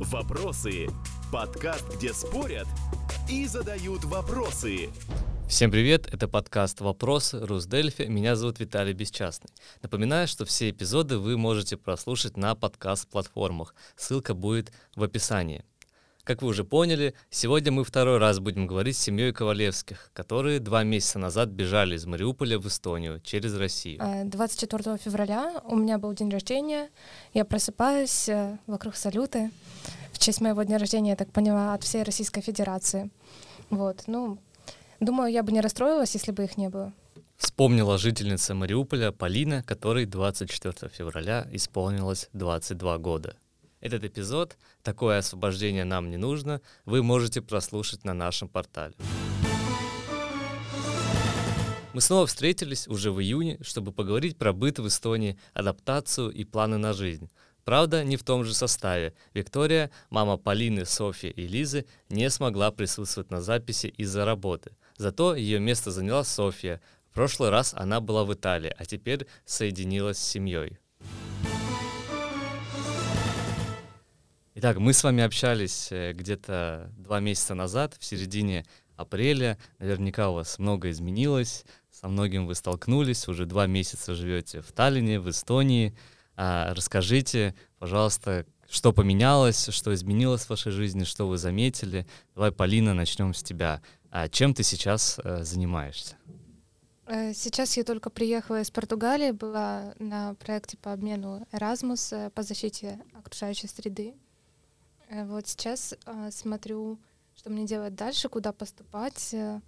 Вопросы. Подкаст, где спорят и задают вопросы. Всем привет, это подкаст «Вопросы» Русдельфи, меня зовут Виталий Бесчастный. Напоминаю, что все эпизоды вы можете прослушать на подкаст-платформах, ссылка будет в описании. Как вы уже поняли, сегодня мы второй раз будем говорить с семьей Ковалевских, которые два месяца назад бежали из Мариуполя в Эстонию через Россию. 24 февраля у меня был день рождения. Я просыпаюсь, э, вокруг салюты. В честь моего дня рождения, я так поняла, от всей Российской Федерации. Вот, ну, думаю, я бы не расстроилась, если бы их не было. Вспомнила жительница Мариуполя Полина, которой 24 февраля исполнилось 22 года. Этот эпизод «Такое освобождение нам не нужно» вы можете прослушать на нашем портале. Мы снова встретились уже в июне, чтобы поговорить про быт в Эстонии, адаптацию и планы на жизнь. Правда, не в том же составе. Виктория, мама Полины, Софьи и Лизы, не смогла присутствовать на записи из-за работы. Зато ее место заняла Софья. В прошлый раз она была в Италии, а теперь соединилась с семьей. Итак, мы с вами общались э, где-то два месяца назад, в середине апреля. Наверняка у вас много изменилось, со многим вы столкнулись, уже два месяца живете в Таллине, в Эстонии. А, расскажите, пожалуйста, что поменялось, что изменилось в вашей жизни, что вы заметили. Давай, Полина, начнем с тебя. А чем ты сейчас э, занимаешься? Э, сейчас я только приехала из Португалии, была на проекте по обмену Erasmus по защите окружающей среды. Э, вот сейчас э, смотрю, что мне делать дальше, куда поступать. Э,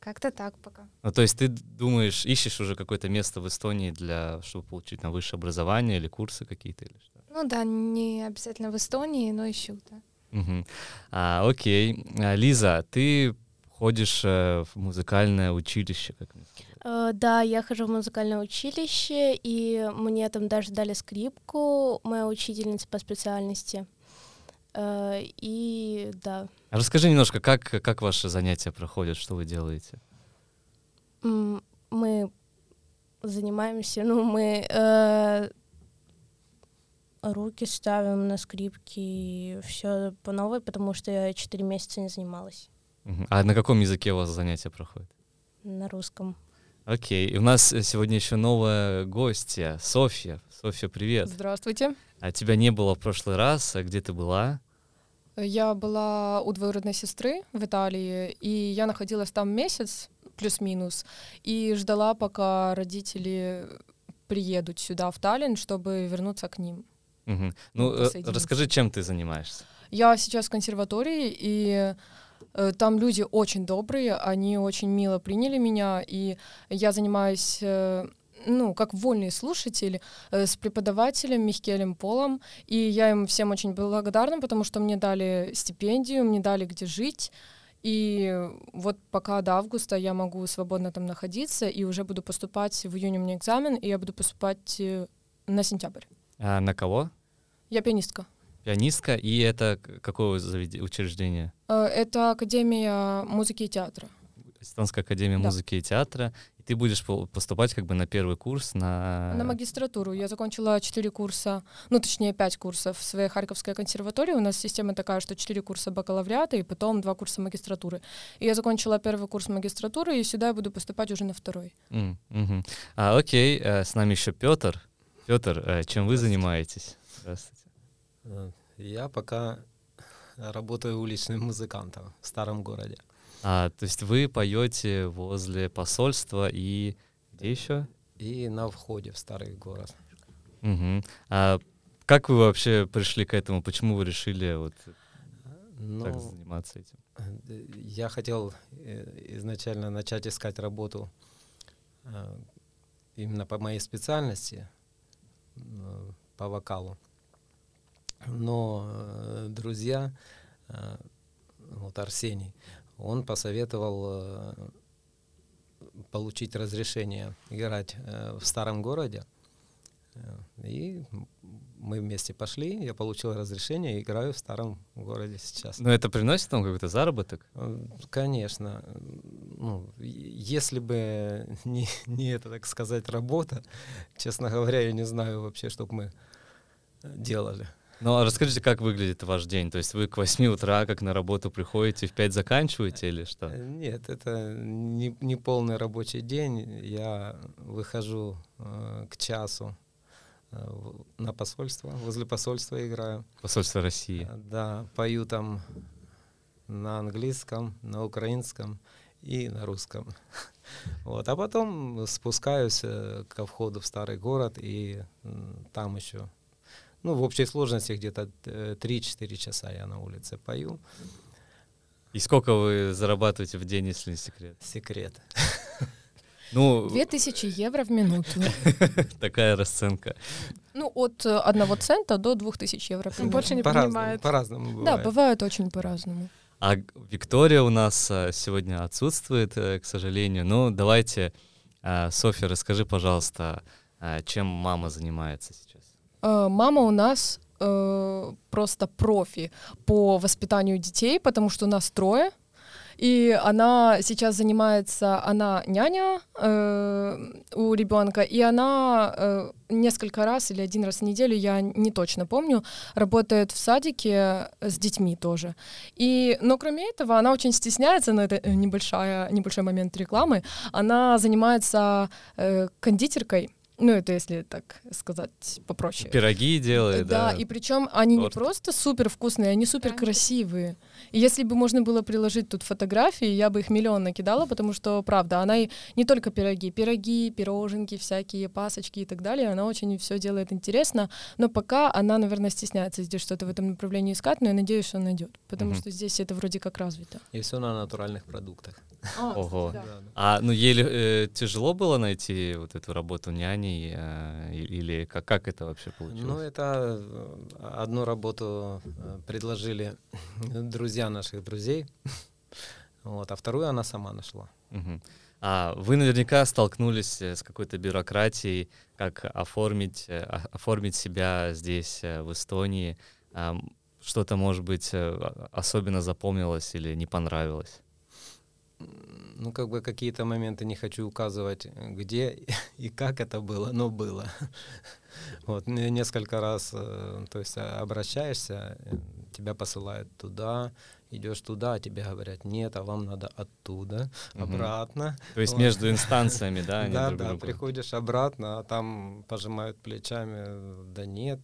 как-то так пока. Ну, то есть ты думаешь, ищешь уже какое-то место в Эстонии для, чтобы получить на высшее образование или курсы какие-то или что? Ну да, не обязательно в Эстонии, но ищу, да. Угу. А, окей. А, Лиза, ты ходишь э, в музыкальное училище, как мне? Uh, да, я хожу в музыкальное училище, и мне там даже дали скрипку, моя учительница по специальности. Э, и да. Расскажи немножко, как, как ваши занятия проходят, что вы делаете? Мы занимаемся, ну, мы э, руки ставим на скрипки и все по новой, потому что я четыре месяца не занималась. А на каком языке у вас занятия проходят? На русском. Окей. И у нас сегодня еще новая гостья, Софья. Софья, привет. Здравствуйте. А тебя не было в прошлый раз. А где ты была? Я была у двоюродной сестры в Италии, и я находилась там месяц, плюс-минус, и ждала, пока родители приедут сюда, в Таллин, чтобы вернуться к ним. Угу. Ну, э, расскажи, чем ты занимаешься? Я сейчас в консерватории, и э, там люди очень добрые, они очень мило приняли меня, и я занимаюсь э, ну, как вольный слушатель э, с преподавателем Михкелем Полом, и я им всем очень благодарна, потому что мне дали стипендию, мне дали где жить, и вот пока до августа я могу свободно там находиться, и уже буду поступать в июне у меня экзамен, и я буду поступать э, на сентябрь. А на кого? Я пианистка. Пианистка, и это какое учреждение? Э, это Академия музыки и театра. Эстонская академия да. музыки и театра ты будешь поступать как бы на первый курс на... На магистратуру. Я закончила 4 курса, ну, точнее, 5 курсов в своей Харьковской консерватории. У нас система такая, что 4 курса бакалавриата и потом 2 курса магистратуры. И я закончила первый курс магистратуры, и сюда я буду поступать уже на второй. Mm -hmm. а, окей, э, с нами еще Петр. Петр, э, чем вы занимаетесь? Здравствуйте. Э, я пока работаю уличным музыкантом в старом городе. А, то есть вы поете возле посольства и где еще? И на входе в старый город. Угу. А как вы вообще пришли к этому? Почему вы решили вот ну, так заниматься этим? Я хотел э, изначально начать искать работу э, именно по моей специальности, э, по вокалу. Но друзья, вот Арсений, он посоветовал э, получить разрешение играть э, в старом городе. Э, и мы вместе пошли, я получил разрешение играю в старом городе сейчас. Но это приносит вам какой-то заработок? Конечно. Ну, если бы не, не это, так сказать, работа, честно говоря, я не знаю вообще, что бы мы делали. Ну, а расскажите, как выглядит ваш день? То есть вы к 8 утра, как на работу приходите, в 5 заканчиваете или что? Э, Нет, это не, не полный рабочий день. Я выхожу э, к часу э, на посольство, возле посольства играю. Посольство России. Э, Да, пою там на английском, на украинском и на русском. Вот, а потом спускаюсь э, ко входу в старый город и там еще, ну, в общей сложности где-то э, 3-4 часа я на улице пою. И сколько вы зарабатываете в день, если не секрет? Секрет. Ну, 2000 евро в минуту. такая расценка. Ну, от э, одного цента до 2000 евро. примерно. Больше не По-разному, понимает. по-разному Да, бывает. бывает очень по-разному. А Виктория у нас а, сегодня отсутствует, э, к сожалению. Ну, давайте, Софья, расскажи, пожалуйста, чем мама занимается сейчас? Э, Мама у нас э, просто профи по воспитанию детей, потому что у нас трое. И она сейчас занимается, она няня э, у ребенка, и она э, несколько раз или один раз в неделю, я не точно помню, работает в садике с детьми тоже. И, но кроме этого, она очень стесняется, но это э, небольшая, небольшой момент рекламы, она занимается э, кондитеркой, ну это если так сказать попроще. Пироги делает, Да, да? и причем они не Торт. просто супер вкусные, они супер красивые. И если бы можно было приложить тут фотографии, я бы их миллион накидала, потому что, правда, она и не только пироги, пироги, пироженки, всякие пасочки и так далее, она очень все делает интересно, но пока она, наверное, стесняется здесь что-то в этом направлении искать, но я надеюсь, что найдет, потому Мгм. что здесь это вроде как развито. И все на натуральных продуктах. Ого. Да. А ну ей э, тяжело было найти вот эту работу няней э, или как, как это вообще получилось? Ну, это э, одну работу э, предложили друзья наших друзей, вот, а вторую она сама нашла. Мгм. А вы наверняка столкнулись э, с какой-то бюрократией, как оформить, оформить себя здесь, в Эстонии. Что-то, может быть, особенно запомнилось или не понравилось? Ну, как бы какие-то моменты не хочу указывать, где и как это было, но было. Вот, не- несколько раз, э, то есть а, обращаешься, э, тебя посылают туда, идешь туда, а тебе говорят, нет, а вам надо оттуда, обратно. То есть Вот. между инстанциями, да? Да, да, приходишь обратно, а там пожимают плечами, да нет,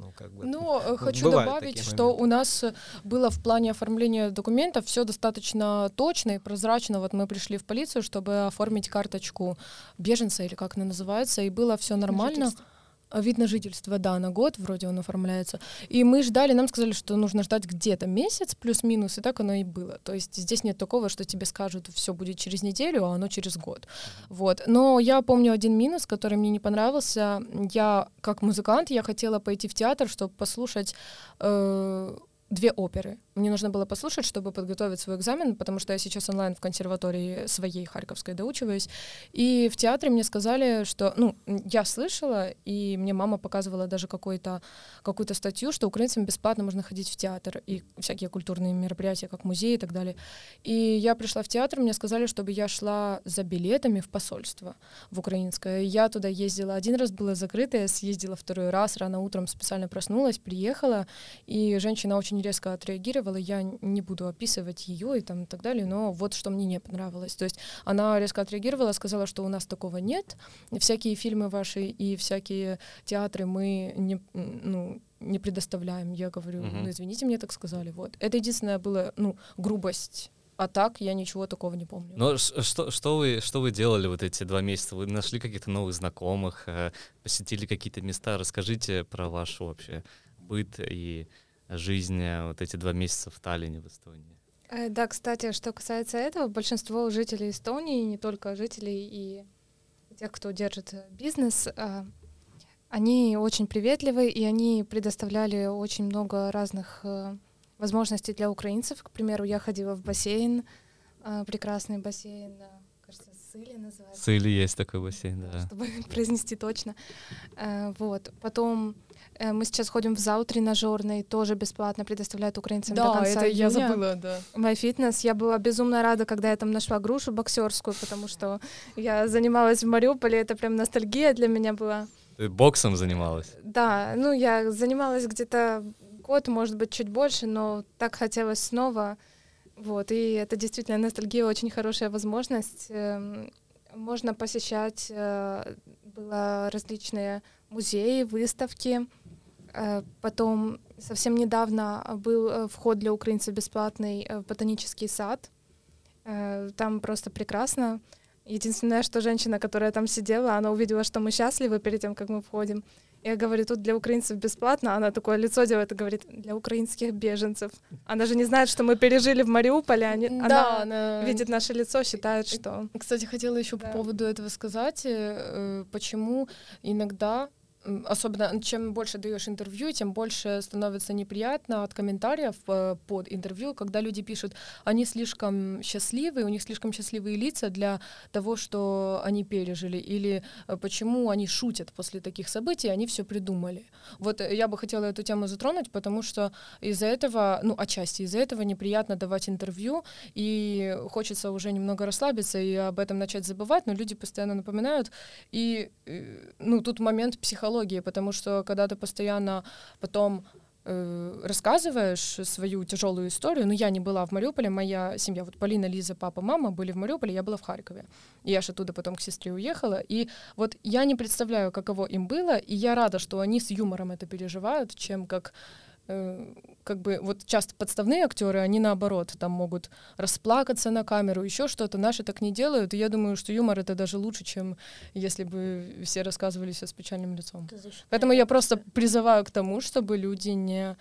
ну, как бы... Но э, хочу добавить, что моменты. у нас э, было в плане оформления документов все достаточно точно и прозрачно. Вот мы пришли в полицию, чтобы оформить карточку беженца или как она называется, и было все нормально. А Вид на жительство, да, на год вроде он оформляется. И мы ждали, нам сказали, что нужно ждать где-то месяц плюс-минус, и так оно и было. То есть здесь нет такого, что тебе скажут, все будет через неделю, а оно через год. Вот. Но я помню один минус, который мне не понравился. Я, как музыкант, я хотела пойти в театр, чтобы послушать э, две оперы. Мне нужно было послушать, чтобы подготовить свой экзамен, потому что я сейчас онлайн в консерватории своей харьковской доучиваюсь. И в театре мне сказали, что, ну, я слышала, и мне мама показывала даже какую-то статью, что украинцам бесплатно можно ходить в театр и всякие культурные мероприятия, как музеи и так далее. И я пришла в театр, мне сказали, чтобы я шла за билетами в посольство в украинское. Я туда ездила один раз, было закрыто, я съездила второй раз, рано утром специально проснулась, приехала, и женщина очень резко отреагировала. Я не буду описывать ее и там и так далее, но вот что мне не понравилось. То есть она резко отреагировала, сказала, что у нас такого нет, всякие фильмы ваши и всякие театры мы не, ну, не предоставляем. Я говорю, ну извините, мне так сказали. Вот. Это единственное было, ну, грубость. А так я ничего такого не помню. Но что, что, вы, что вы делали вот эти два месяца? Вы нашли каких-то новых знакомых, э, посетили какие-то места? Расскажите про ваш вообще быт и жизнь э, вот эти два месяца в Таллине, в Эстонии. Э, Да, кстати, что касается этого, большинство жителей Эстонии, не только жителей и тех, кто держит э, бизнес, э, они очень приветливы, и они предоставляли очень много разных возможностей для украинцев. К примеру, я ходила в бассейн, прекрасный бассейн, кажется, Сыли называется. Сыли есть такой бассейн, да. чтобы произнести точно. Вот. Потом мы сейчас ходим в зал тренажерный, тоже бесплатно предоставляют украинцам до да, конца это я июня. забыла, да. MyFitness. Я была безумно рада, когда я там нашла грушу боксерскую, потому что я занималась в Мариуполе, это прям ностальгия для меня была. Ты боксом занималась? Да, ну я занималась где-то год, может быть, чуть больше, но так хотелось снова. Вот, и это действительно ностальгия, очень хорошая возможность. Эм, можно посещать, э, было различные музеи, выставки. Э, потом совсем недавно был э, вход для украинцев бесплатный в ботанический сад. Там просто прекрасно. Единственное, что женщина, которая там сидела, она увидела, что мы счастливы перед тем, как мы входим. Я говорю, тут для украинцев бесплатно. Она такое лицо делает и говорит, для украинских беженцев. Она же не знает, что мы пережили в Мариуполе. Они, да, она, она видит наше лицо, считает, что... Кстати, хотела еще да. по поводу этого сказать, э, почему иногда особенно чем больше даешь интервью, тем больше становится неприятно от комментариев э, под интервью, когда люди пишут, они слишком счастливы, у них слишком счастливые лица для того, что они пережили, или э, почему они шутят после таких событий, они все придумали. Вот я бы хотела эту тему затронуть, потому что из-за этого, ну, отчасти из-за этого неприятно давать интервью, и хочется уже немного расслабиться и об этом начать забывать, но люди постоянно напоминают, и, э, ну, тут момент психологии психологии, потому что когда ты постоянно потом э, рассказываешь свою тяжелую историю. Ну, я не была в Мариуполе, моя семья, вот Полина, Лиза, папа, мама были в Мариуполе, я была в Харькове. И я же оттуда потом к сестре уехала. И вот я не представляю, каково им было, и я рада, что они с юмором это переживают, чем как как бы вот часто подставные актеры, они наоборот, там могут расплакаться на камеру, еще что-то. Наши так не делают. И я думаю, что юмор это даже лучше, чем если бы все рассказывали все с печальным лицом. Поэтому я просто призываю к тому, чтобы люди не,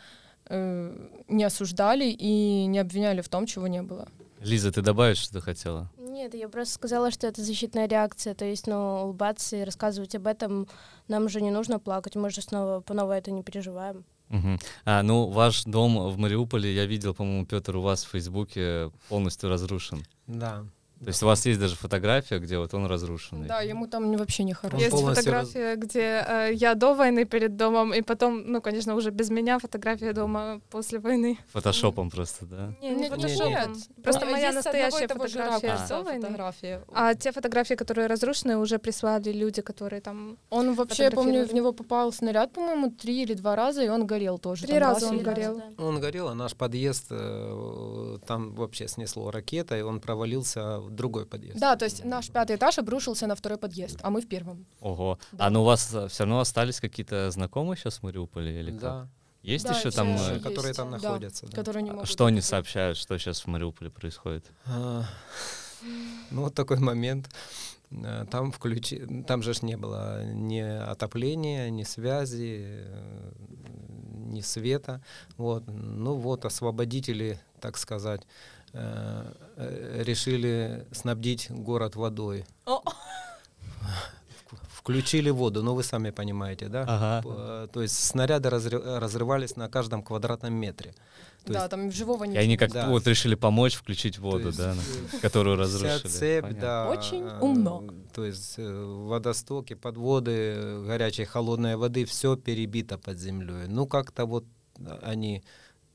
э, не осуждали и не обвиняли в том, чего не было. Лиза, ты добавишь, что ты хотела? Нет, я просто сказала, что это защитная реакция, то есть, ну, улыбаться и рассказывать об этом нам уже не нужно плакать, мы же снова по новой это не переживаем. Угу. А, ну, ваш дом в Мариуполе, я видел, по-моему, Петр, у вас в Фейсбуке полностью разрушен. Да. То есть у вас есть даже фотография, где вот он разрушенный. Да, ему там вообще не хорошо. Есть фотография, раз... где э, я до войны перед домом, и потом, ну, конечно, уже без меня фотография дома после войны. Фотошопом просто, да? Не, не фотошопом. Нет, Просто ну, моя настоящая фотография а. до войны. Фотография. А те фотографии, которые разрушены, уже прислали люди, которые там Он вообще, я помню, в него попал снаряд, по-моему, три или два раза, и он горел тоже. Три раза он горел. Он горел, а наш подъезд э, там вообще снесло ракета, и он провалился другой подъезд. Да, то есть наш пятый этаж обрушился на второй подъезд, а мы в первом. Ого. Да. А ну у вас э, все равно остались какие-то знакомые сейчас в Мариуполе или как? Да. Есть да, еще там, есть, которые там находятся. Да, да. Которые не а могут что они сообщают, что сейчас в Мариуполе происходит? А, ну вот такой момент. Э, там включи, там же не было ни отопления, ни связи, э, ни света. Вот. Ну вот освободители, так сказать, Э, э, решили снабдить город водой. Включили воду, ну вы сами понимаете, да? Ага. То есть снаряды разрывались на каждом квадратном метре. То да, есть, там живого ничего. И они как-то да. вот решили помочь включить воду, есть, да, которую разрушили. Вся цепь, Понятно. да. Очень умно. То есть э, водостоки, подводы, горячей, холодной воды, все перебито под землей. Ну как-то вот они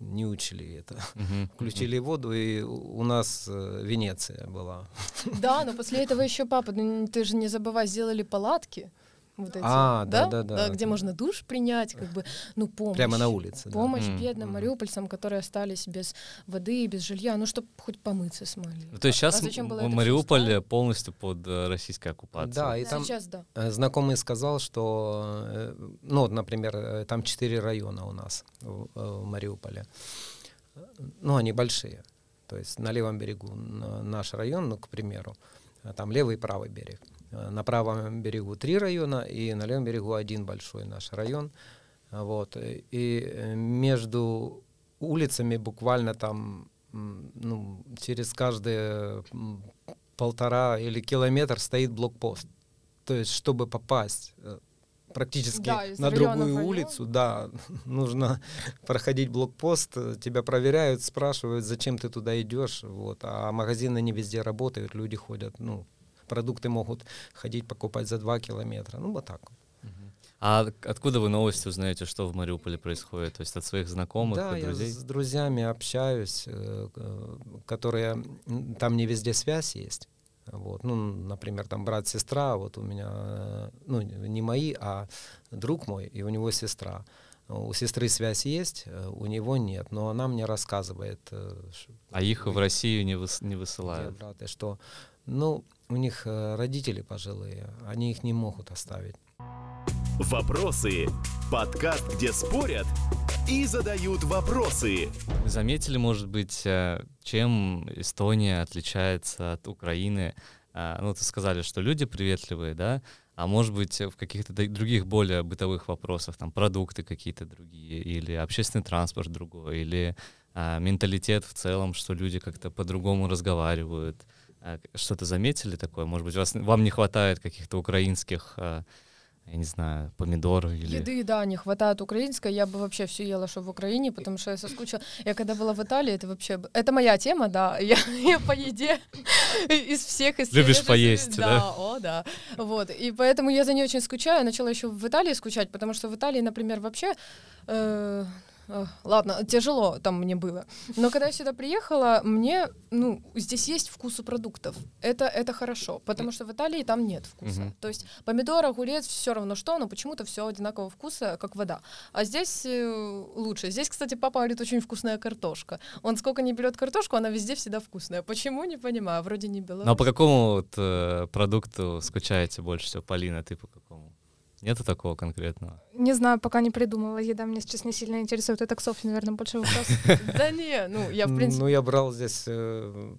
не учили это. Включили воду, и у нас э, Венеция была. Да, но после этого еще папа, ну, ты же не забывай, сделали палатки вот эти, а, да? Да, да, да, где можно душ принять, как бы, ну, помощь. Прямо на улице. Помощь да. бедным mm-hmm. мариупольцам, которые остались без воды и без жилья, ну, чтобы хоть помыться смогли. Ну, то есть сейчас а Мариуполь полностью под э, российской оккупацией. Да, и да. там сейчас, да. Э, знакомый сказал, что, э, ну, например, там четыре района у нас в, в Мариуполе. Ну, они большие. То есть на левом берегу наш район, ну, к примеру, там левый и правый берег. На правом берегу три района и на левом берегу один большой наш район. Вот. И э, между улицами буквально там ну, через каждые полтора или километр стоит блокпост. То есть, чтобы попасть э, практически да, на другую улицу, да, нужно проходить блокпост, тебя проверяют, спрашивают, зачем ты туда идешь, вот, а магазины не везде работают, люди ходят, ну, продукты могут ходить покупать за два километра. Ну, вот так вот. А откуда вы новости узнаете, что в Мариуполе происходит? То есть от своих знакомых, да, от друзей? я с друзьями общаюсь, э, которые... Там не везде связь есть. Вот, ну, например, там брат, сестра, вот у меня, э, ну, не мои, а друг мой, и у него сестра. У сестры связь есть, э, у него нет, но она мне рассказывает. А их в Россию не, выс- не высылают. браты, что, ну, у них э, родители пожилые, они их не могут оставить. Вопросы. Подкаст, где спорят и задают вопросы. Вы заметили, может быть, э, чем Эстония отличается от Украины? А, Ну, ты сказали, что люди приветливые, да? А может быть, в каких-то других более бытовых вопросах, там, продукты какие-то другие, или общественный транспорт другой, или а, менталитет в целом, что люди как-то по-другому разговаривают. К- Что-то заметили такое? Может быть, вас, вам не хватает каких-то украинских, а, я не знаю, помидор или... Еды, да, не хватает украинской. Я бы вообще все ела, что в Украине, потому что я соскучила. Я когда была в Италии, это вообще... Это моя тема, да. Я, я по еде из всех... Из Любишь свежих- поесть, да? о, да. Вот. И поэтому я за ней очень скучаю. Я начала еще в Италии скучать, потому что в Италии, например, вообще... э, э, Ладно, тяжело там мне было. Но когда я сюда приехала, мне, ну, здесь есть вкус у продуктов. Это, это хорошо, потому что в Италии там нет вкуса. Мгм. То есть помидор, огурец, все равно что, но почему-то все одинакового вкуса, как вода. А здесь э, лучше. Здесь, кстати, папа говорит, очень вкусная картошка. Он сколько не берет картошку, она везде всегда вкусная. Почему, не понимаю. Вроде не белорус. Ну а по какому вот, э, продукту скучаете больше всего, Полина, ты по какому? Нету такого конкретного? Не знаю, пока не придумала. Еда меня сейчас не сильно интересует. Это к Софье, наверное, больше вопрос. Да не, ну я в принципе... Ну, я брал здесь э,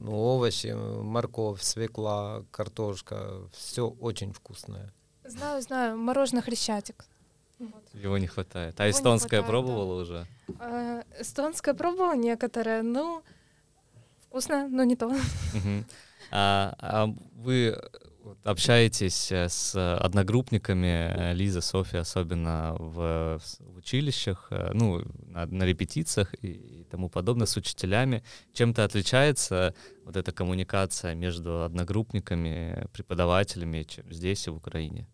ну, овощи, морковь, свекла, картошка, все очень вкусное. Знаю, знаю. Мороженое хрещатик. Его не хватает. А Его эстонское хватает, пробовала уже? А, Эстонское пробовала некоторое. Ну, вкусно, но не то. Мгм. А, а вы вот общаетесь э, с одногруппниками, э, Лиза, Софья, особенно в, в училищах, э, ну, на, на репетициях и, и тому подобное, с учителями. Чем-то отличается вот эта коммуникация между одногруппниками, преподавателями, чем здесь и в Украине?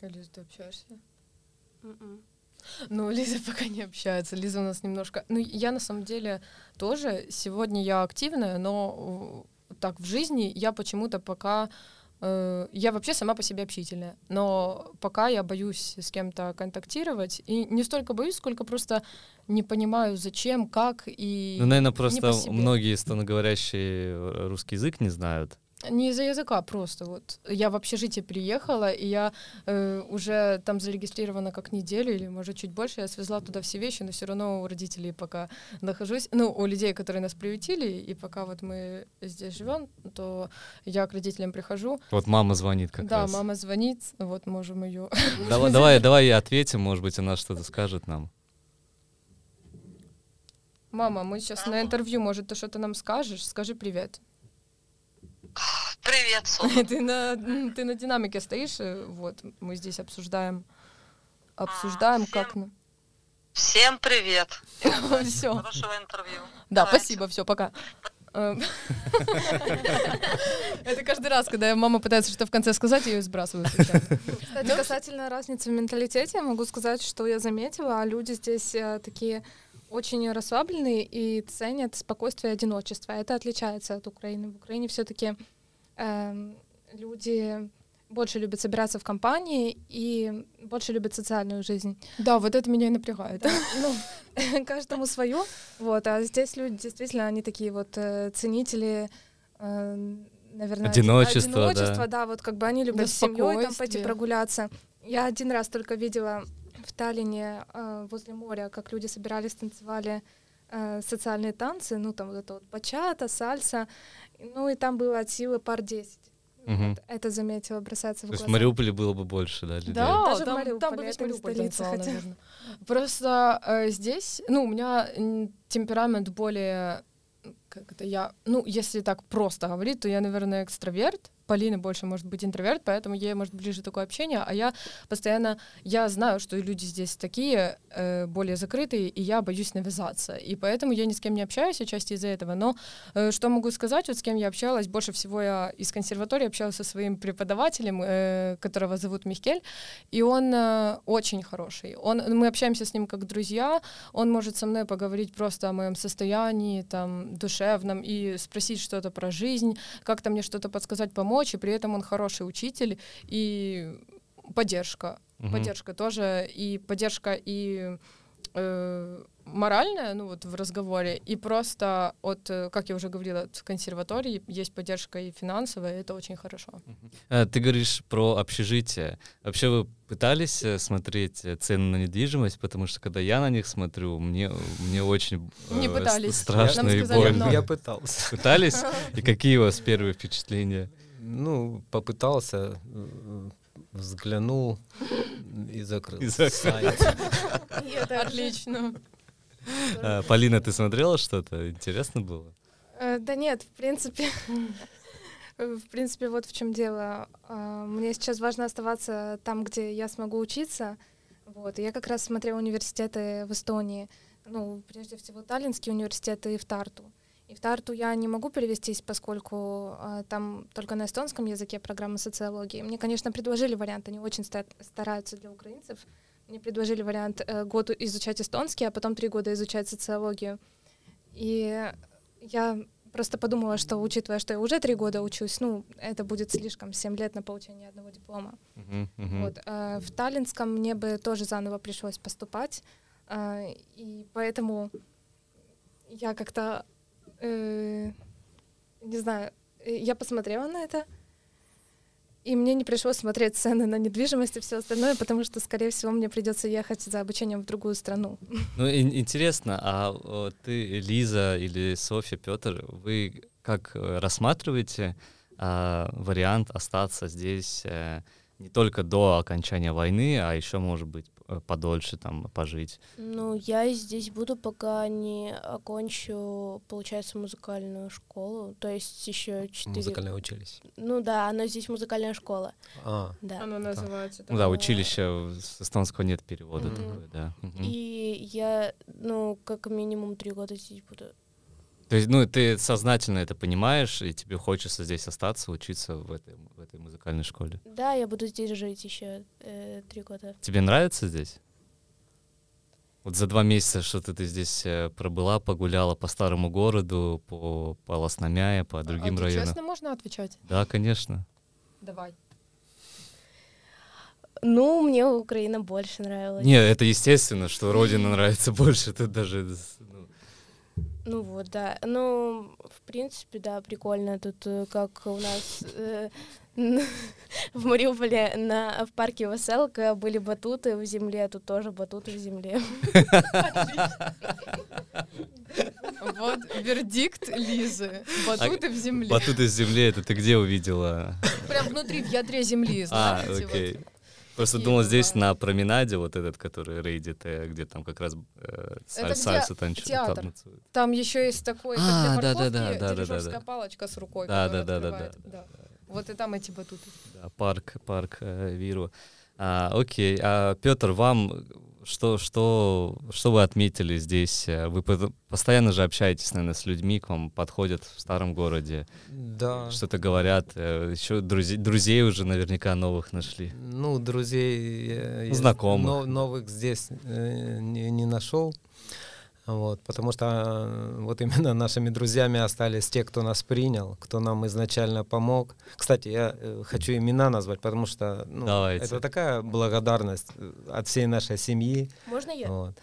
Лиза, ты общаешься? Мгм. Ну, Лиза пока не общается. Лиза у нас немножко... Ну, я на самом деле тоже. Сегодня я активная, но э, так в жизни я почему-то пока... э, я вообще сама по себе общительная, но пока я боюсь с кем-то контактировать. И не столько боюсь, сколько просто не понимаю, зачем, как и... Ну, наверное, просто многие эстоноговорящие э, русский язык не знают. Не из-за языка просто. Вот я в общежитие приехала, и я э, уже там зарегистрирована как неделю или, может, чуть больше. Я свезла туда все вещи, но все равно у родителей пока нахожусь. Ну, у людей, которые нас приютили, и пока вот мы здесь живем, то я к родителям прихожу. Вот мама звонит как да, раз. мама звонит, вот можем ее. Давай, давай, давай я ответим, может быть, она что-то скажет нам. Мама, мы сейчас на интервью, может, ты что-то нам скажешь? Скажи привет. Привет, Соня. Ты на, ты на динамике стоишь, э, вот, мы здесь обсуждаем, обсуждаем, всем как... на- Всем привет. Все. Хорошего интервью. Да, Давайте. спасибо, все, пока. Э, Это каждый раз, когда мама пытается что-то в конце сказать, я ее сбрасываю. случайно. Кстати, касательно разницы в менталитете, я могу сказать, что я заметила, люди здесь э, такие очень расслабленные и ценят спокойствие и одиночество. Это отличается от Украины. В Украине все-таки люди больше любят собираться в компании и больше любят социальную жизнь. Да, вот это меня и напрягает. Ну, каждому свое. Вот, а здесь люди действительно, они такие вот э, ценители, э, наверное, оди- Одиночества, да. да. вот как бы они любят Да, с семьей там пойти прогуляться. Я один раз только видела в Таллине э, возле моря, как люди собирались, танцевали э, социальные танцы, ну там вот это вот бачата, сальса, ну и там было от силы пар 10. Мгм. Вот, это заметила, бросается в То есть в глаза. Мариуполе было бы больше, да, людей? Да, Даже в там, Мариуполе, там бы весь Мариуполь столица, танцевал, хотя. наверное. Просто э, здесь, ну, у меня темперамент более, как это я, ну, если так просто говорить, то я, наверное, экстраверт, Полина больше может быть интроверт, поэтому ей может ближе такое общение, а я постоянно, я знаю, что люди здесь такие э, более закрытые, и я боюсь навязаться, и поэтому я ни с кем не общаюсь, отчасти из-за этого. Но э, что могу сказать, вот с кем я общалась, больше всего я из консерватории общалась со своим преподавателем, э, которого зовут Михкель, и он э, очень хороший. Он, мы общаемся с ним как друзья, он может со мной поговорить просто о моем состоянии, там, душевном, и спросить что-то про жизнь, как-то мне что-то подсказать, помочь, и при этом он хороший учитель и поддержка. Мгм. Поддержка тоже, и поддержка и э, моральная, ну вот в разговоре, и просто от, э, как я уже говорила, от консерватории есть поддержка и финансовая, и это очень хорошо. Э, Ты говоришь про общежитие. Вообще вы пытались э, смотреть э, цены на недвижимость, потому что когда я на них смотрю, мне мне очень Не пытались. страшно Нам и больно. много. Я пытался. Пытались? И какие у вас первые впечатления? Ну, попытался, э, взглянул и закрыл И закрыл. Отлично. А, Полина, ты смотрела что-то? Интересно было? Э, Да нет, в принципе, в принципе, вот в чем дело. А, Мне сейчас важно оставаться там, где я смогу учиться. Вот. и я как раз смотрела университеты в Эстонии. Ну, прежде всего, Таллинский университет и в Тарту. И в Тарту я не могу перевестись, поскольку а, там только на эстонском языке программа социологии. Мне, конечно, предложили вариант, они очень ста- стараются для украинцев. Мне предложили вариант э, год изучать эстонский, а потом три года изучать социологию. И я просто подумала, что учитывая, что я уже три года учусь, ну, это будет слишком, семь лет на получение одного диплома. Мгм. Вот, а в Таллинском мне бы тоже заново пришлось поступать, а, и поэтому я как-то, э, не знаю, э, я посмотрела на это, и мне не пришлось смотреть цены на недвижимость и все остальное, потому что, скорее всего, мне придется ехать за обучением в другую страну. Ну, ин- интересно, а ты, Лиза или Софья, Петр, вы как э, рассматриваете а, вариант остаться здесь э, не только до окончания войны, а еще, может быть, подольше там пожить? Ну, я здесь буду, пока не окончу, получается, музыкальную школу. То есть еще четыре... Музыкальное училище. Ну да, она здесь музыкальная школа. А, Да. Оно называется. Ну да, такое. училище с эстонского нет перевода Мгм. такое, да. И я, ну, как минимум три года здесь буду. То есть, ну, ты сознательно это понимаешь, и тебе хочется здесь остаться, учиться в этой, в этой музыкальной школе. Да, я буду здесь жить еще э, три года. Тебе нравится здесь? Вот за два месяца что-то ты здесь э, пробыла, погуляла по старому городу, по, по Лосномяе, по другим а ты районам. честно можно отвечать? Да, конечно. Давай. Ну, мне Украина больше нравилась. Не, это естественно, что родина нравится больше. Это даже... ну, вот, да. Ну, в принципе, да, прикольно. Тут э, как у нас э, в Мариуполе на, в парке Веселка были батуты в земле, тут тоже батуты в земле. Вот вердикт Лизы. Батуты в земле. Батуты с земли, это ты где увидела? Прям внутри, в ядре земли, А, знаете. окей. Просто думал, здесь на променаде, вот этот, который рейдит, э, где там как раз э, саль- танчу- театр. танцуют. Там еще есть такой, как А, для да-да-да, морковки, да-да-да, дирижерская да. палочка с рукой, Да, да, да, да, открывает, да, Вот и там эти батуты. Да, парк, парк э, Виру. А, окей, а, Петр, вам что, что, что вы отметили здесь? Э, Вы по- постоянно же общаетесь, наверное, с людьми, к вам подходят в старом городе, да. что-то говорят, еще друзей, друзей уже наверняка новых нашли. Ну, друзей э, Знакомых. но- новых здесь э, не, не нашел. Вот, потому что э, вот именно нашими друзьями остались те, кто нас принял, кто нам изначально помог. Кстати, я э, хочу имена назвать, потому что ну, Давайте. это такая благодарность э, от всей нашей семьи. Можно я? Вот,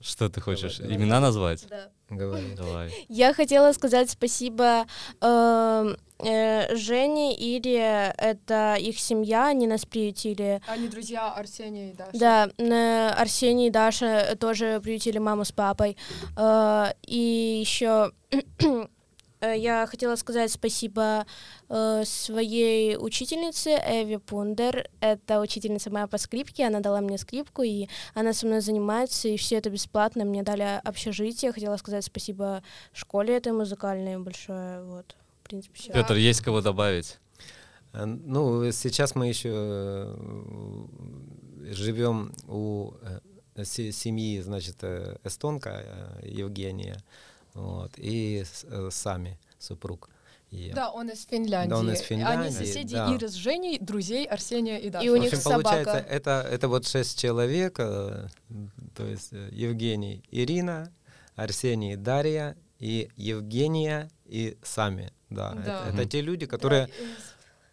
Что ты хочешь? давай. Имена назвать? Да. говори. Давай. Я хотела сказать спасибо э, э, Жене, Ире, это их семья, они нас приютили. Они друзья Арсения и Даша. Да, э, Арсений и Даша тоже приютили маму с папой. Э, и еще я хотела сказать спасибо э, своей учительнице Эви Пундер. Это учительница моя по скрипке, она дала мне скрипку, и она со мной занимается, и все это бесплатно. Мне дали общежитие. Хотела сказать спасибо школе этой музыкальной большое. Вот. Принципе, все. Петр, есть кого добавить? Э, Ну, сейчас мы еще э, живем у э, се- семьи, значит, эстонка Евгения, вот, и сами супруг. ее. Да, он из Финляндии. Да, он из Они Финляндии, соседи да. Иры с Женей, друзей Арсения и Даши. И у В них общем, собака. получается, это, это вот шесть человек, то есть Евгений, Ирина, Арсений, Дарья и Евгения и сами. Да, Да. Это, это те люди, которые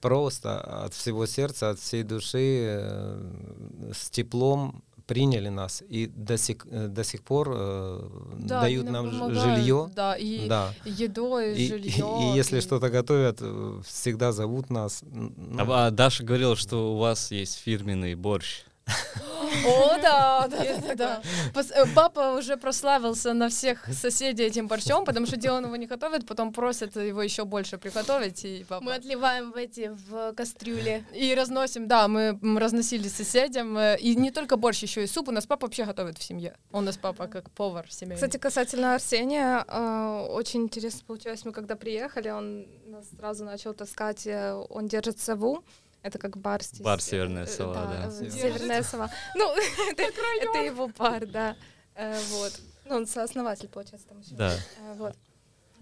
просто от всего сердца, от всей души э, с теплом приняли нас и до сих, э, до сих пор э, Да, дают нам помогают, жилье. Да, и Да. едой, И, и- жилье. и если что-то готовят, э, всегда зовут нас. Ну, А, а Даша говорила, что у вас есть фирменный борщ. О, да, да, да, э, Папа уже прославился на всех соседей этим борщом, потому что где он его не готовит, потом просят его еще больше приготовить, и папа... Мы отливаем в эти, в кастрюле. И разносим, да, мы разносили соседям. э, И не только борщ, еще и суп. У нас папа вообще готовит в семье. У нас папа как повар семейный. Кстати, касательно Арсения, э, очень интересно получилось, мы когда приехали, он нас сразу начал таскать, он держит сову, это как бар здесь. Бар «Северная э, сова», да. э, Северная. Сова. Ну, это, это его бар, да. Э, Вот. Ну, он сооснователь, получается, там еще. Да. Э, Вот.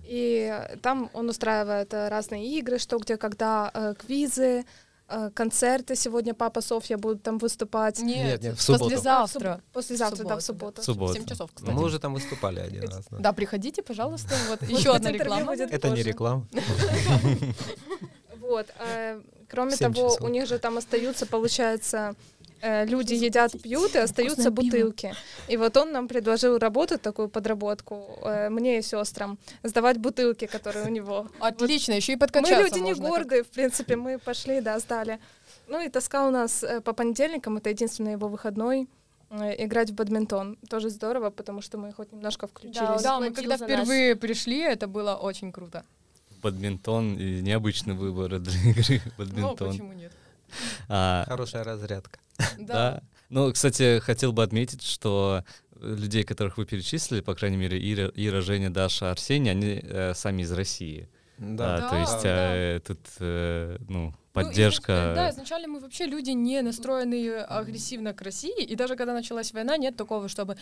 И там он устраивает разные игры, что где, когда, э, квизы, э, концерты. Сегодня папа Софья будут там выступать. Нет, Нет, нет, в субботу. послезавтра. Послезавтра, да, в субботу. В субботу. В 7 часов, ну, кстати. мы уже там выступали один раз. да. Да, приходите, пожалуйста. Вот еще одна реклама. будет Это не реклама. Вот. Кроме того, часов. у них же там остаются, получается, э, люди едят, пьют, и остаются Вкусное пиво. бутылки. И вот он нам предложил работу, такую подработку, э, мне и сестрам, сдавать бутылки, которые у него. Отлично, еще и Мы подкачаться люди не можно, как- гордые, в принципе, мы пошли, да, сдали. Ну и тоска у нас э, по понедельникам, это единственный его выходной, играть в бадминтон. Тоже здорово, потому что мы хоть немножко включились. Да, мы Заплатил когда за нас. впервые пришли, это было очень круто. Бадминтон и необычный выбор для игры Ну, бадминтон. почему нет? А, Хорошая разрядка. Да. Ну, кстати, хотел бы отметить, что э, людей, которых вы перечислили, по крайней мере, Ира, Ира Женя, Даша, Арсений, они э, сами из России. Да. Да, то есть да. э, тут, э, ну, Ну, поддержка... изнач- Да, изначально мы вообще люди не настроенные агрессивно к России, и даже когда началась война, нет такого, чтобы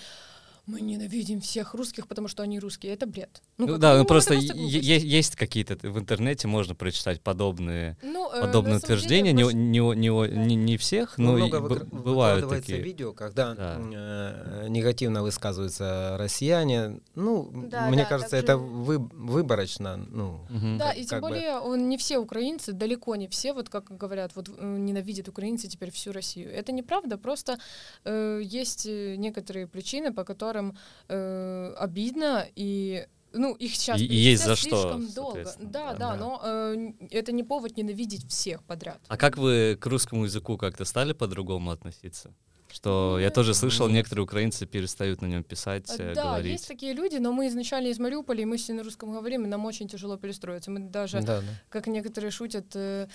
мы ненавидим всех русских, потому что они русские. Это бред. Ну, как да, ну просто е- есть какие-то в интернете можно прочитать подобные Ну, э, подобные самом деле, утверждения, не, не, не, не, не всех, Ну, но и много б- выкр- бывают такие. видео, когда Да. э, негативно высказываются россияне. Ну, Да, мне да, кажется, это же. вы- выборочно. Ну, Мгм. Да, как- и тем как бы- более он, не все украинцы, далеко не все, вот как говорят, вот э, ненавидят украинцы теперь всю Россию. Это неправда, просто э, есть э, некоторые причины, по которым э, обидно, и ну, их сейчас И- есть за что, слишком долго. соответственно, Да, да. да, но э, это не повод ненавидеть всех подряд. А как вы к русскому языку как-то стали по-другому относиться? Что я тоже слышал, Нет. некоторые украинцы перестают на нем писать, э, А, да, говорить. есть такие люди, но мы изначально из Мариуполя, и мы все на русском говорим, и нам очень тяжело перестроиться. Мы даже да, да. как некоторые шутят. э,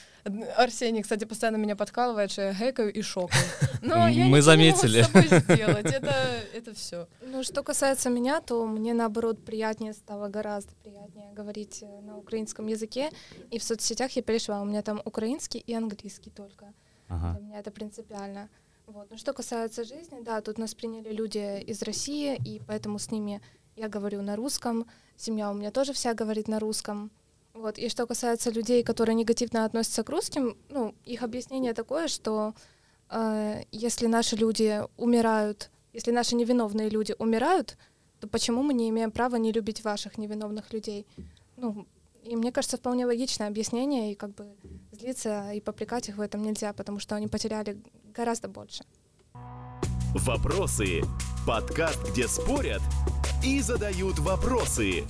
Арсений, кстати, постоянно меня подкалывает, что я хэкаю и шокаю. Но я Мы ничего не могу заметили. с собой сделать. Это, это все. Ну, что касается меня, то мне, наоборот, приятнее стало, гораздо приятнее говорить э, на украинском языке. И в соцсетях я перешла, у меня там украинский и английский только. Ага. Для меня это принципиально. Вот. Но что касается жизни, да, тут нас приняли люди из России, и поэтому с ними я говорю на русском, семья у меня тоже вся говорит на русском. Вот. И что касается людей, которые негативно относятся к русским, ну, их объяснение такое, что э, если наши люди умирают, если наши невиновные люди умирают, то почему мы не имеем права не любить ваших невиновных людей? Ну, и мне кажется, вполне логичное объяснение, и как бы злиться и попрекать их в этом нельзя, потому что они потеряли гораздо больше. Вопросы. Подкаст, где спорят и задают вопросы.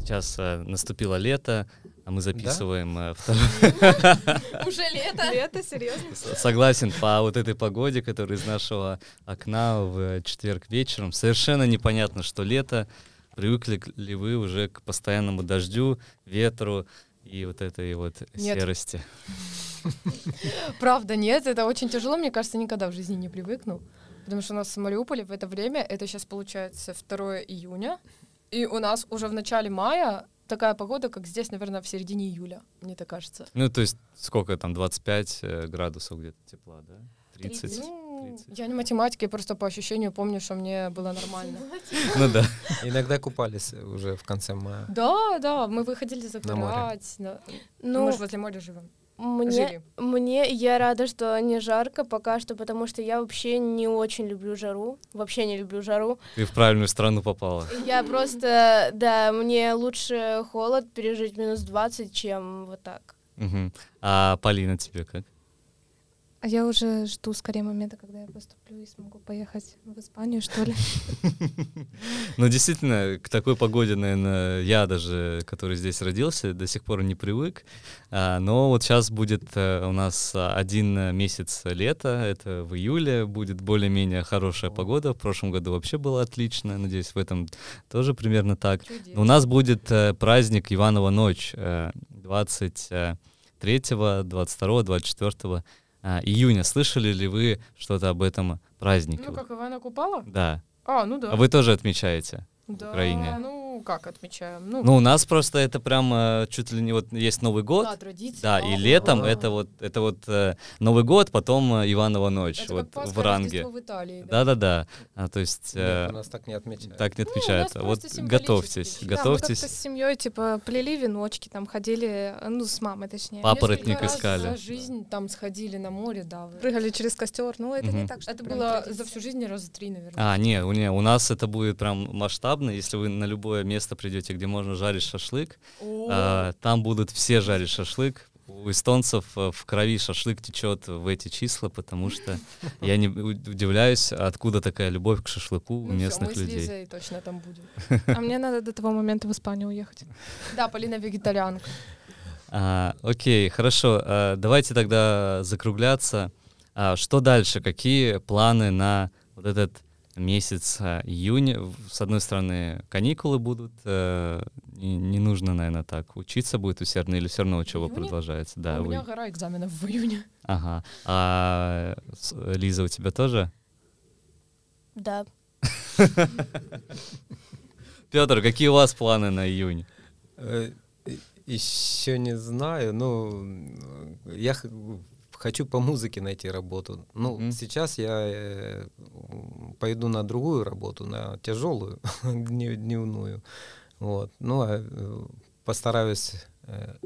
Сейчас э, наступило лето, а мы записываем э, второй... Уже лето. Лето, серьезно? Согласен, по вот этой погоде, которая из нашего окна в четверг вечером, совершенно непонятно, что лето. Привыкли ли вы уже к постоянному дождю, ветру и вот этой вот Нет. серости? Правда, нет, это очень тяжело. Мне кажется, никогда в жизни не привыкну. Потому что у нас в Мариуполе в это время, это сейчас получается 2 июня, и у нас уже в начале мая такая погода, как здесь, наверное, в середине июля, мне так кажется. Ну, то есть сколько там, 25 э, градусов где-то тепла, да? 30? 30. Ну, 30. я не математик, я просто по ощущению помню, что мне было нормально. Ну да. Иногда купались уже в конце мая. Да, да, мы выходили На море. загорать. на- Ну, Мы же возле моря живем. мне, Жили. мне я рада, что не жарко пока что, потому что я вообще не очень люблю жару. Вообще не люблю жару. Ты в правильную страну попала. Я просто, да, мне лучше холод пережить минус 20, чем вот так. Мгм. А Полина, тебе как? А я уже жду скорее момента, когда я поступлю и смогу поехать в Испанию, что ли. Ну, действительно, к такой погоде, наверное, я даже, который здесь родился, до сих пор не привык. А, Но вот сейчас будет э, у нас а, один месяц лета, это в июле, будет более-менее хорошая погода. В прошлом году вообще было отлично, надеюсь, в этом тоже примерно так. У нас будет э, праздник Иванова ночь э, 23, 22, 24 а, июня. Слышали ли вы что-то об этом празднике? Ну, как Ивана Купала? Да. А, ну да. А вы тоже отмечаете? да, Украине? Ну, как отмечаем? Ну, Ну, у нас просто это прям э, чуть ли не вот есть Новый год. да, традиция. Да, и летом это вот это вот э, Новый год, потом э, Иванова ночь, Это вот как Пасха, в ранге. В Италии. Да-да-да. А, то есть Нет, у нас так не отмечают. так не Ну, отмечают. нас вот готовьтесь, Да, мы готовьтесь. как-то с семьей, типа, плели веночки, там ходили, ну, с мамой, точнее. Папоротник искали. За жизнь там сходили на море, да. вы- Прыгали через костер, ну, это не Мгм. так, что Это было традиция. за всю жизнь раза три, наверное. А, не, у, не, у нас это будет прям масштабно. Если вы на любое место придете, где можно жарить шашлык, а, там будут все жарить шашлык. У эстонцев э, в крови шашлык течет в эти числа, потому что я не удивляюсь, откуда такая любовь к шашлыку у Ну местных мы с людей. Лизой точно там будем. А мне надо до того момента в Испанию уехать. Да, Полина вегетарианка. А, окей, хорошо. а, давайте тогда закругляться. А, что дальше? Какие планы на вот этот месяц а, июнь? С одной стороны, каникулы будут. э, не, нужно, наверное, так учиться будет усердно или все равно учеба июне? продолжается? Да, у вы- меня гора экзаменов в июне. Ага. А Лиза, у тебя тоже? Да. Петр, какие у вас планы на июнь? Еще не знаю, ну, я х- хочу по музыке найти работу. Ну, Мгм. сейчас я э, пойду на другую работу, на тяжелую, дне- дневную. Вот. Ну, а э, постараюсь э,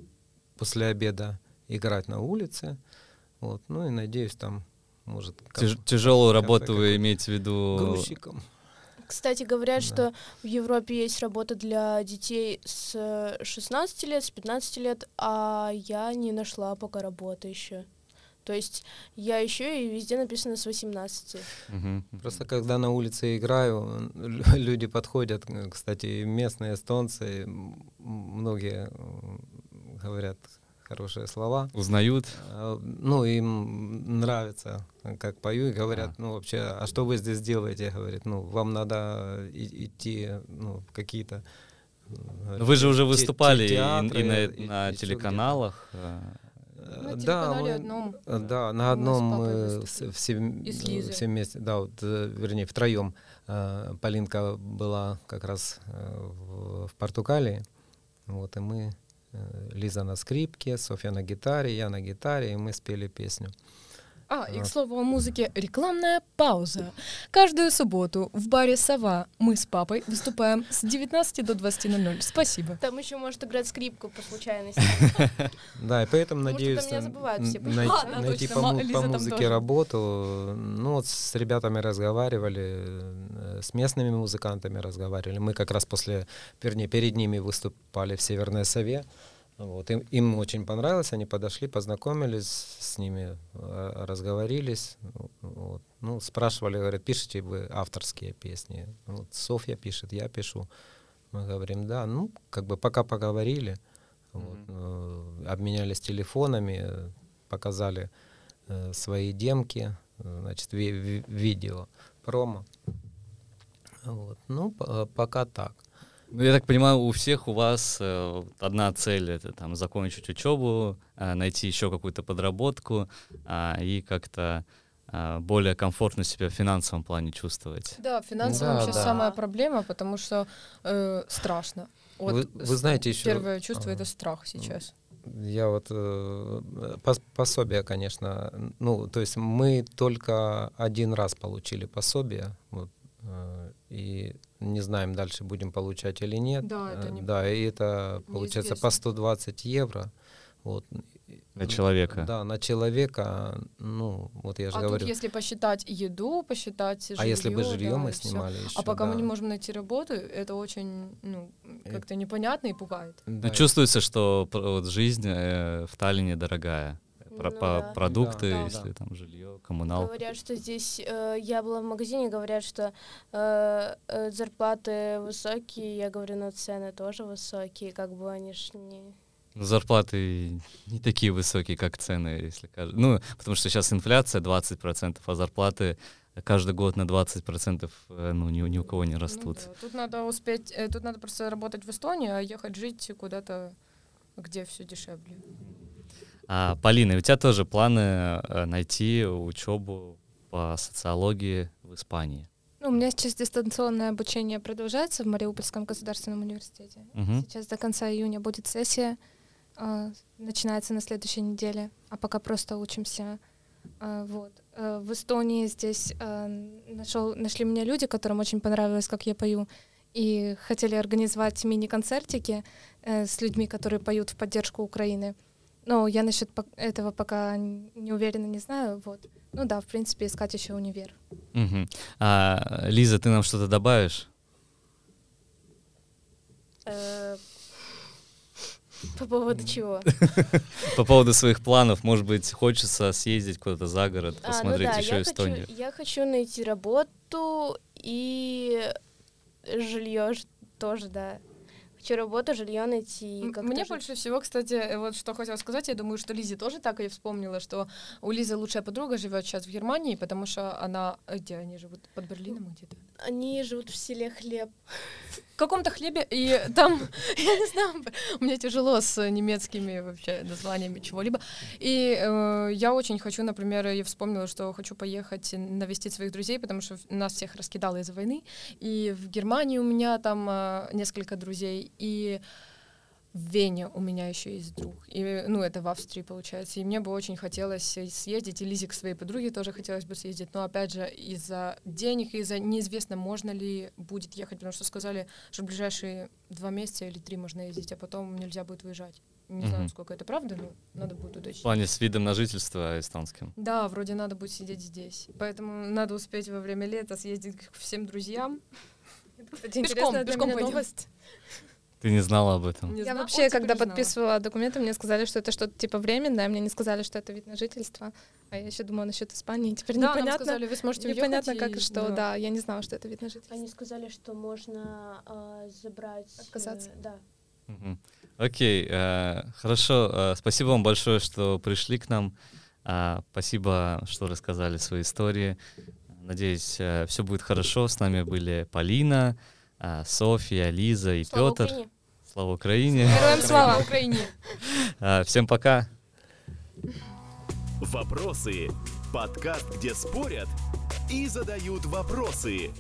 после обеда играть на улице. Вот. Ну и надеюсь, там, может, как- Тяж- тяжелую кафе работу вы какое-то. имеете в виду? грузчиком. Кстати, говорят, Да. что в Европе есть работа для детей с э, 16 лет, с 15 лет, а я не нашла пока работы еще. То есть я еще и везде написано с 18. Мгм. Просто когда на улице играю, лю- люди подходят, э, кстати, местные эстонцы, многие говорят хорошие слова. Узнают? А, Ну, им нравится, как пою, и говорят, А. ну, вообще, а что вы здесь делаете? Говорит, ну, вам надо и- идти, ну, в какие-то... э, Вы же уже те- те- выступали и, театры, и на, и- на ещё телеканалах. э, где-то. На Э, телеканале мы- одном. э, Да, на мы одном мы с- все, э, все вместе, да, вот, э, вернее, втроем. Э, Полинка была как раз э, в, в Португалии, вот, и мы, э, Лиза на скрипке, Софья на гитаре, я на гитаре, и мы спели песню. А, и к слову о музыке, рекламная пауза. Каждую субботу в баре «Сова» мы с папой выступаем с 19 до 20.00. Спасибо. Там еще может играть скрипку по случайности. Да, и поэтому надеюсь найти по, музыке работу. Ну вот с ребятами разговаривали, э, с местными музыкантами разговаривали. Мы как раз после, вернее, перед ними выступали в Северной Сове. Вот. Им, им очень понравилось, они подошли, познакомились с ними, э, разговорились. Вот. Ну, спрашивали, говорят, пишете вы авторские песни? Вот Софья пишет, я пишу. Мы говорим, да, ну, как бы пока поговорили, вот, э, обменялись телефонами, показали э, свои демки, значит, ви- ви- видео, промо. Вот. Ну, по- пока так. Ну, я так понимаю, у всех у вас э, одна цель это там закончить учебу, э, найти еще какую-то подработку а, и как-то а, более комфортно себя в финансовом плане чувствовать? Да, финансово Да, сейчас да. самая проблема, потому что э, страшно. Вот Вы- вы знаете, ещё- Первое чувство а, это страх сейчас. Я вот э, пос- пособие, конечно, ну, то есть мы только один раз получили пособие, вот, э, и не знаем дальше будем получать или нет. Да, это Э, не- да, и это получается по неизвестно. 120 евро. Вот. На человека? Да, на человека, ну, вот я же А говорю. тут если посчитать еду, посчитать жилье, а если бы жилье да, мы снимали еще, А пока мы да. не можем найти работу, это очень, ну, как-то непонятно и пугает. Да, Ну, чувствуется, что вот жизнь э, в Таллине дорогая. Про, Ну по- да. продукты, Да, да, если да. там жилье, коммуналка. Говорят, что здесь, э, я была в магазине, говорят, что э, э, зарплаты высокие, я говорю, но цены тоже высокие, как бы они ж не... Ну, Зарплаты не такие высокие, как цены, если кажется. Ну, потому что сейчас инфляция 20%, а зарплаты каждый год на 20% э, ну, ни, у- ни у кого не Ну растут. да, Тут надо успеть, э, тут надо просто работать в Эстонии, а ехать жить куда-то, где все дешевле. А, Полина, у тебя тоже планы э, найти учебу по социологии в Испании? Ну, у меня сейчас дистанционное обучение продолжается в Мариупольском государственном университете. Мгм. Сейчас до конца июня будет сессия, а, начинается на следующей неделе, а пока просто учимся. А, Вот. А, В Эстонии здесь а, нашел, нашли меня люди, которым очень понравилось, как я пою, и хотели организовать мини-концертики э, с людьми, которые поют в поддержку Украины. Но я насчет этого пока не уверена, не знаю. Вот. Ну да, в принципе, искать еще универ. Мгм. А, Лиза, ты нам что-то добавишь? э, По поводу чего? По поводу своих планов, может быть, хочется съездить куда-то за город, А, ну посмотреть да, еще я Эстонию. Хочу, я хочу найти работу и жилье тоже, да. Хочу работу, жилье найти. как-то Мне жить. больше всего, кстати, э, вот что хотела сказать, я думаю, что Лизе тоже так и вспомнила, что у Лизы лучшая подруга живет сейчас в Германии, потому что она, э, где они живут, под Берлином где-то? Они живут в селе Хлеб. В каком-то хлебе, и там, я не знаю, мне тяжело с немецкими вообще названиями чего-либо. И э, я очень хочу, например, я вспомнила, что хочу поехать навестить своих друзей, потому что нас всех раскидало из-за войны. И в Германии у меня там э, несколько друзей, и в Вене у меня еще есть друг. И, ну, это в Австрии, получается. И мне бы очень хотелось съездить. И Лизе к своей подруге тоже хотелось бы съездить. Но, опять же, из-за денег, из-за неизвестно, можно ли будет ехать. Потому что сказали, что в ближайшие два месяца или три можно ездить, а потом нельзя будет выезжать. Не знаю, сколько это правда, но надо будет В уточнить. плане с видом на жительство эстонским. Да, вроде надо будет сидеть здесь. Поэтому надо успеть во время лета съездить к всем друзьям. Кстати, Пешком, интересная для пешком меня пойдем. новость. Ты не знала об этом? Не Я знала, вообще, теперь когда знала. подписывала документы, мне сказали, что это что-то типа временное, мне не сказали, что это вид на жительство. А я еще думала насчет Испании. Теперь Да, нам непонятно, сказали, вы сможете непонятно как и что. да. Да. я не знала, что это вид на жительство. Они сказали, что можно а, забрать... э, Отказаться. да. Мгм. Окей, э, хорошо. э, спасибо вам большое, что пришли к нам. А, спасибо, что рассказали свои истории. Надеюсь, все будет хорошо. С нами были Полина, а, Софья, Лиза и Слава Петр. Украине. Слава Украине. Героям слава! Украине. А, Всем пока. Вопросы. Подкаст, где спорят и задают вопросы.